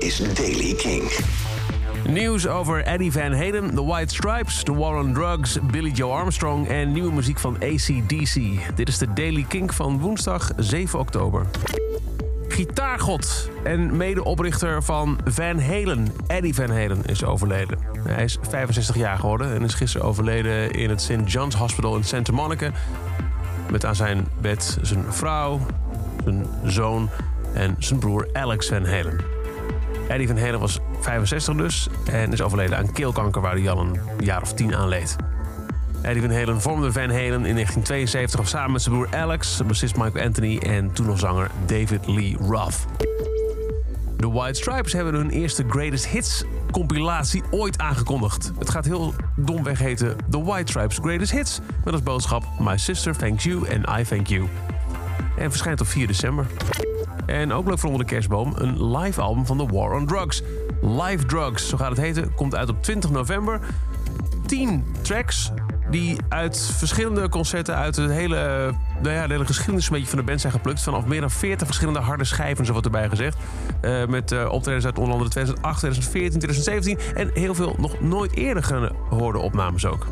is Daily King. Nieuws over Eddie Van Halen, The White Stripes, The War on Drugs, Billy Joe Armstrong en nieuwe muziek van ACDC. Dit is de Daily Kink van woensdag 7 oktober. Gitaargod en medeoprichter van Van Halen, Eddie Van Halen, is overleden. Hij is 65 jaar geworden en is gisteren overleden in het St. John's Hospital in Santa Monica. Met aan zijn bed zijn vrouw, zijn zoon en zijn broer Alex Van Halen. Eddie Van Halen was 65 dus en is overleden aan keelkanker waar hij al een jaar of tien aan leed. Eddie Van Halen vormde Van Halen in 1972 samen met zijn broer Alex, bassist Michael Anthony en toen nog zanger David Lee Roth. De White Stripes hebben hun eerste Greatest Hits compilatie ooit aangekondigd. Het gaat heel domweg heten The White Stripes Greatest Hits met als boodschap My Sister Thanks You and I Thank You. En verschijnt op 4 december. En ook leuk voor onder de kerstboom een live album van The War on Drugs. Live Drugs, zo gaat het heten, komt uit op 20 november. 10 tracks die uit verschillende concerten uit het hele, nou ja, de hele geschiedenis een beetje van de band zijn geplukt. Vanaf meer dan 40 verschillende harde schijven, zo wordt erbij gezegd. Uh, met uh, optredens uit onder andere 2008, 2014, 2017 en heel veel nog nooit eerder gehoorde opnames ook.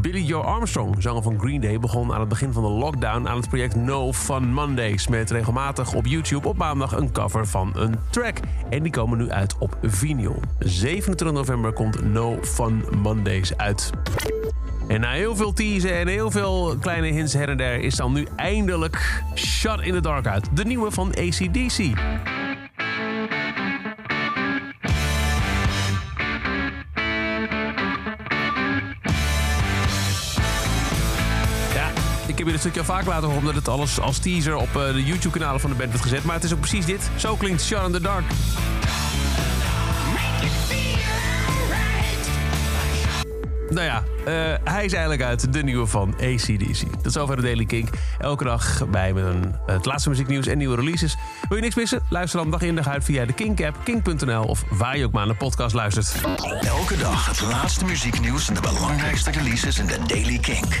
Billy Joe Armstrong, zanger van Green Day, begon aan het begin van de lockdown aan het project No Fun Mondays. Met regelmatig op YouTube op maandag een cover van een track. En die komen nu uit op vinyl. 27 november komt No Fun Mondays uit. En na heel veel teasen en heel veel kleine hints her en der is dan nu eindelijk Shut in the Dark uit. De nieuwe van ACDC. Heb je dit stukje al vaak laten horen omdat het alles als teaser op de YouTube-kanalen van de band werd gezet. Maar het is ook precies dit. Zo klinkt Shut in the Dark. Nou ja, uh, hij is eigenlijk uit de nieuwe van ACDC. Dat is over de Daily Kink. Elke dag bij met het laatste muzieknieuws en nieuwe releases. Wil je niks missen? Luister dan dag in dag uit via de Kink-app, kink.nl of waar je ook maar naar de podcast luistert. Elke dag het laatste muzieknieuws en de belangrijkste releases in de Daily Kink.